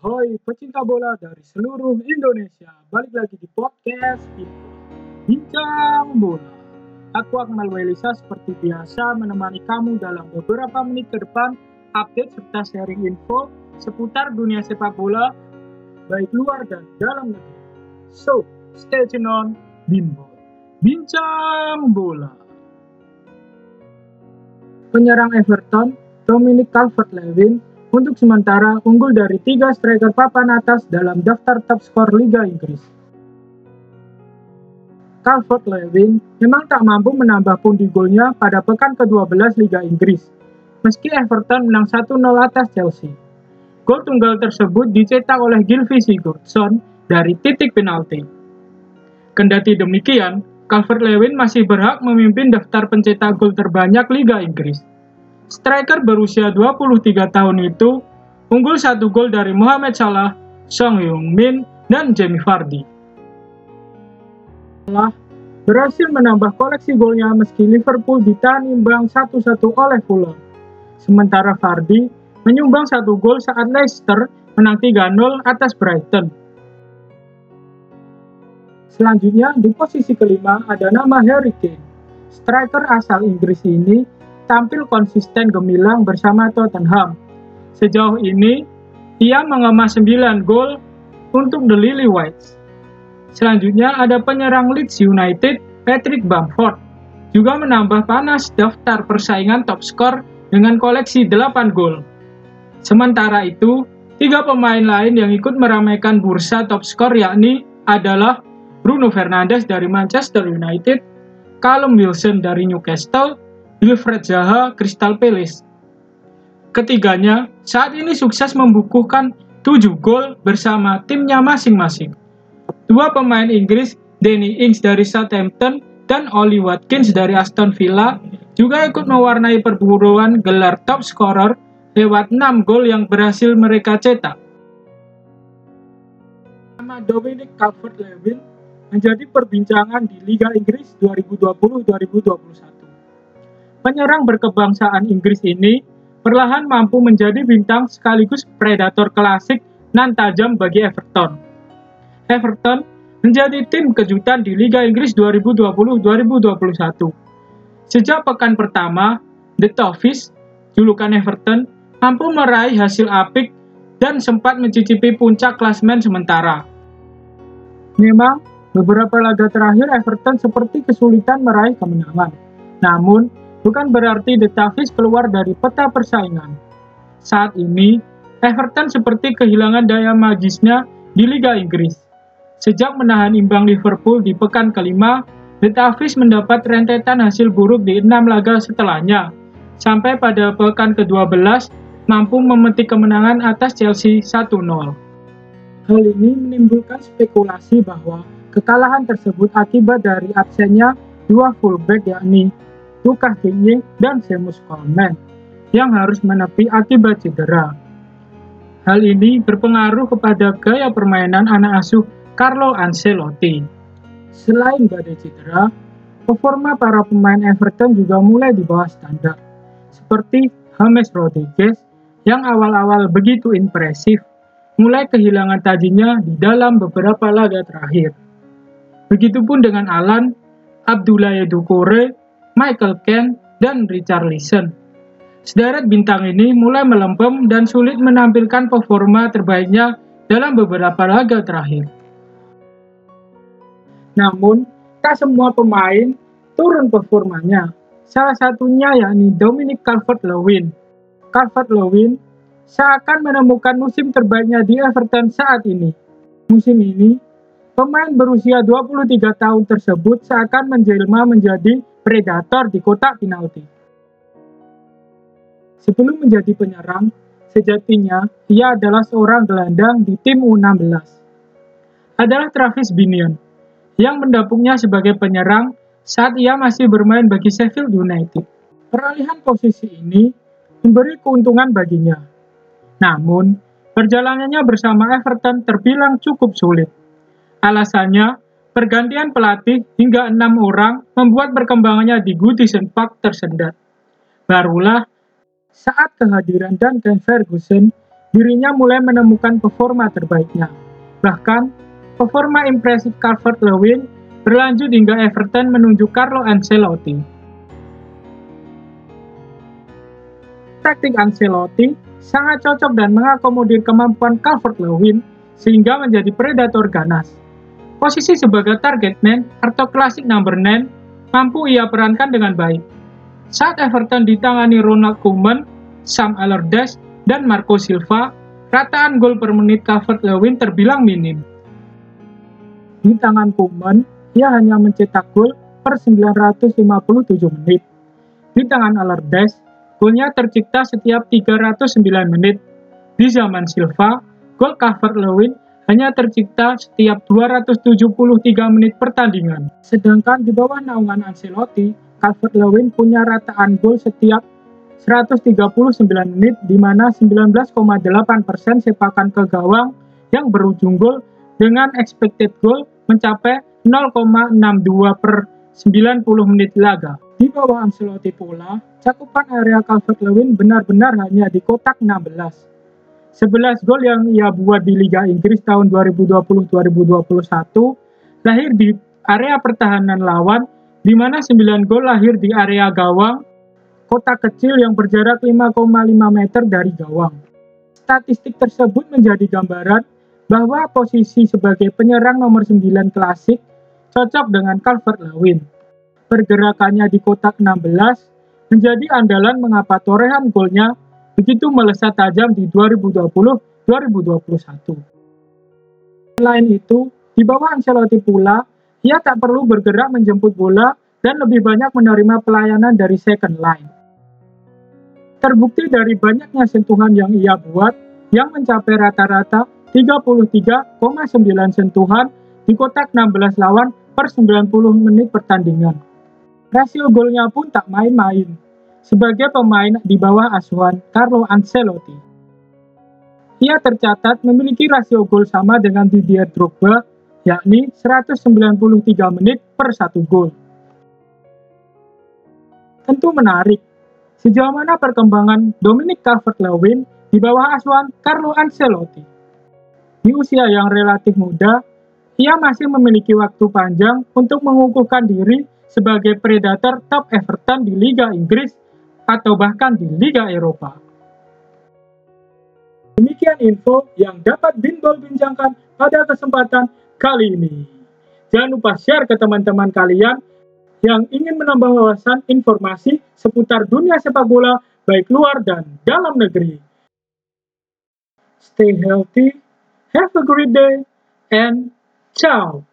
Ahoy pecinta bola dari seluruh Indonesia, balik lagi di podcast. Bincang Bola. Aku Akmal Welisa seperti biasa menemani kamu dalam beberapa menit ke depan update serta sharing info seputar dunia sepak bola baik luar dan dalam negeri. So, stay tune on Bimbo. Bincang Bola. Penyerang Everton, Dominic Calvert-Lewin untuk sementara unggul dari tiga striker papan atas dalam daftar top skor Liga Inggris. Calvert-Lewin memang tak mampu menambah pundi golnya pada pekan ke-12 Liga Inggris, meski Everton menang 1-0 atas Chelsea. Gol tunggal tersebut dicetak oleh Gylfi Sigurdsson dari titik penalti. Kendati demikian, Calvert-Lewin masih berhak memimpin daftar pencetak gol terbanyak Liga Inggris. Striker berusia 23 tahun itu unggul satu gol dari Mohamed Salah, Song Heung-min, dan Jamie Vardy. Salah berhasil menambah koleksi golnya meski Liverpool ditahan imbang 1-1 oleh Fulham. Sementara Vardy menyumbang satu gol saat Leicester menang 3-0 atas Brighton. Selanjutnya di posisi kelima ada nama Harry Kane. Striker asal Inggris ini tampil konsisten gemilang bersama Tottenham. Sejauh ini, ia mengemas 9 gol untuk The Lily Whites. Selanjutnya ada penyerang Leeds United, Patrick Bamford, juga menambah panas daftar persaingan top skor dengan koleksi 8 gol. Sementara itu, tiga pemain lain yang ikut meramaikan bursa top skor yakni adalah Bruno Fernandes dari Manchester United, Callum Wilson dari Newcastle, Wilfred Zaha Crystal Palace. Ketiganya saat ini sukses membukukan 7 gol bersama timnya masing-masing. Dua pemain Inggris, Danny Ings dari Southampton dan Oli Watkins dari Aston Villa juga ikut mewarnai perburuan gelar top scorer lewat 6 gol yang berhasil mereka cetak. Nama Dominic Calvert-Lewin menjadi perbincangan di Liga Inggris 2020-2021. Penyerang berkebangsaan Inggris ini perlahan mampu menjadi bintang sekaligus predator klasik nan tajam bagi Everton. Everton menjadi tim kejutan di Liga Inggris 2020-2021. Sejak pekan pertama, The Toffees, julukan Everton, mampu meraih hasil apik dan sempat mencicipi puncak klasmen sementara. Memang, beberapa laga terakhir Everton seperti kesulitan meraih kemenangan. Namun, bukan berarti The Toffees keluar dari peta persaingan. Saat ini, Everton seperti kehilangan daya magisnya di Liga Inggris. Sejak menahan imbang Liverpool di pekan kelima, The Toffees mendapat rentetan hasil buruk di enam laga setelahnya, sampai pada pekan ke-12 mampu memetik kemenangan atas Chelsea 1-0. Hal ini menimbulkan spekulasi bahwa kekalahan tersebut akibat dari absennya dua fullback yakni Lukas Digne dan Seamus Coleman yang harus menepi akibat cedera. Hal ini berpengaruh kepada gaya permainan anak asuh Carlo Ancelotti. Selain badai cedera, performa para pemain Everton juga mulai di bawah standar, seperti James Rodriguez yang awal-awal begitu impresif, mulai kehilangan tajinya di dalam beberapa laga terakhir. Begitupun dengan Alan, Abdullah Dukore, Michael Ken, dan Richard Leeson. Sederet bintang ini mulai melempem dan sulit menampilkan performa terbaiknya dalam beberapa laga terakhir. Namun, tak semua pemain turun performanya. Salah satunya yakni Dominic Calvert-Lewin. Calvert-Lewin seakan menemukan musim terbaiknya di Everton saat ini. Musim ini, pemain berusia 23 tahun tersebut seakan menjelma menjadi predator di kotak penalti. Sebelum menjadi penyerang, sejatinya ia adalah seorang gelandang di tim U16. Adalah Travis Binion, yang mendapungnya sebagai penyerang saat ia masih bermain bagi Sheffield United. Peralihan posisi ini memberi keuntungan baginya. Namun, perjalanannya bersama Everton terbilang cukup sulit. Alasannya, Pergantian pelatih hingga enam orang membuat perkembangannya di Goodison Park tersendat. Barulah saat kehadiran Duncan Ferguson dirinya mulai menemukan performa terbaiknya. Bahkan, performa impresif Calvert-Lewin berlanjut hingga Everton menunjuk Carlo Ancelotti. Taktik Ancelotti sangat cocok dan mengakomodir kemampuan Calvert-Lewin sehingga menjadi predator ganas. Posisi sebagai target man atau klasik number 9 mampu ia perankan dengan baik. Saat Everton ditangani Ronald Koeman, Sam Allardyce, dan Marco Silva, rataan gol per menit Calvert-Lewin terbilang minim. Di tangan Koeman, ia hanya mencetak gol per 957 menit. Di tangan Allardyce, golnya tercipta setiap 309 menit. Di zaman Silva, gol Calvert-Lewin hanya tercipta setiap 273 menit pertandingan. Sedangkan di bawah naungan Ancelotti, Calvert-Lewin punya rataan gol setiap 139 menit di mana 19,8% sepakan ke gawang yang berujung gol dengan expected goal mencapai 0,62 per 90 menit laga. Di bawah Ancelotti pula, cakupan area Calvert-Lewin benar-benar hanya di kotak 16 11 gol yang ia buat di Liga Inggris tahun 2020-2021 lahir di area pertahanan lawan, di mana 9 gol lahir di area gawang, kota kecil yang berjarak 5,5 meter dari gawang. Statistik tersebut menjadi gambaran bahwa posisi sebagai penyerang nomor 9 klasik cocok dengan Calvert-Lewin. Pergerakannya di kotak 16 menjadi andalan mengapa torehan golnya begitu melesat tajam di 2020-2021. Selain itu, di bawah Ancelotti pula, ia tak perlu bergerak menjemput bola dan lebih banyak menerima pelayanan dari second line. Terbukti dari banyaknya sentuhan yang ia buat, yang mencapai rata-rata 33,9 sentuhan di kotak 16 lawan per 90 menit pertandingan. Rasio golnya pun tak main-main, sebagai pemain di bawah asuhan Carlo Ancelotti. Ia tercatat memiliki rasio gol sama dengan Didier Drogba, yakni 193 menit per satu gol. Tentu menarik, sejauh mana perkembangan Dominic Calvert-Lewin di bawah asuhan Carlo Ancelotti. Di usia yang relatif muda, ia masih memiliki waktu panjang untuk mengukuhkan diri sebagai predator top Everton di Liga Inggris atau bahkan di Liga Eropa. Demikian info yang dapat Binbol bincangkan pada kesempatan kali ini. Jangan lupa share ke teman-teman kalian yang ingin menambah wawasan informasi seputar dunia sepak bola baik luar dan dalam negeri. Stay healthy, have a great day, and ciao!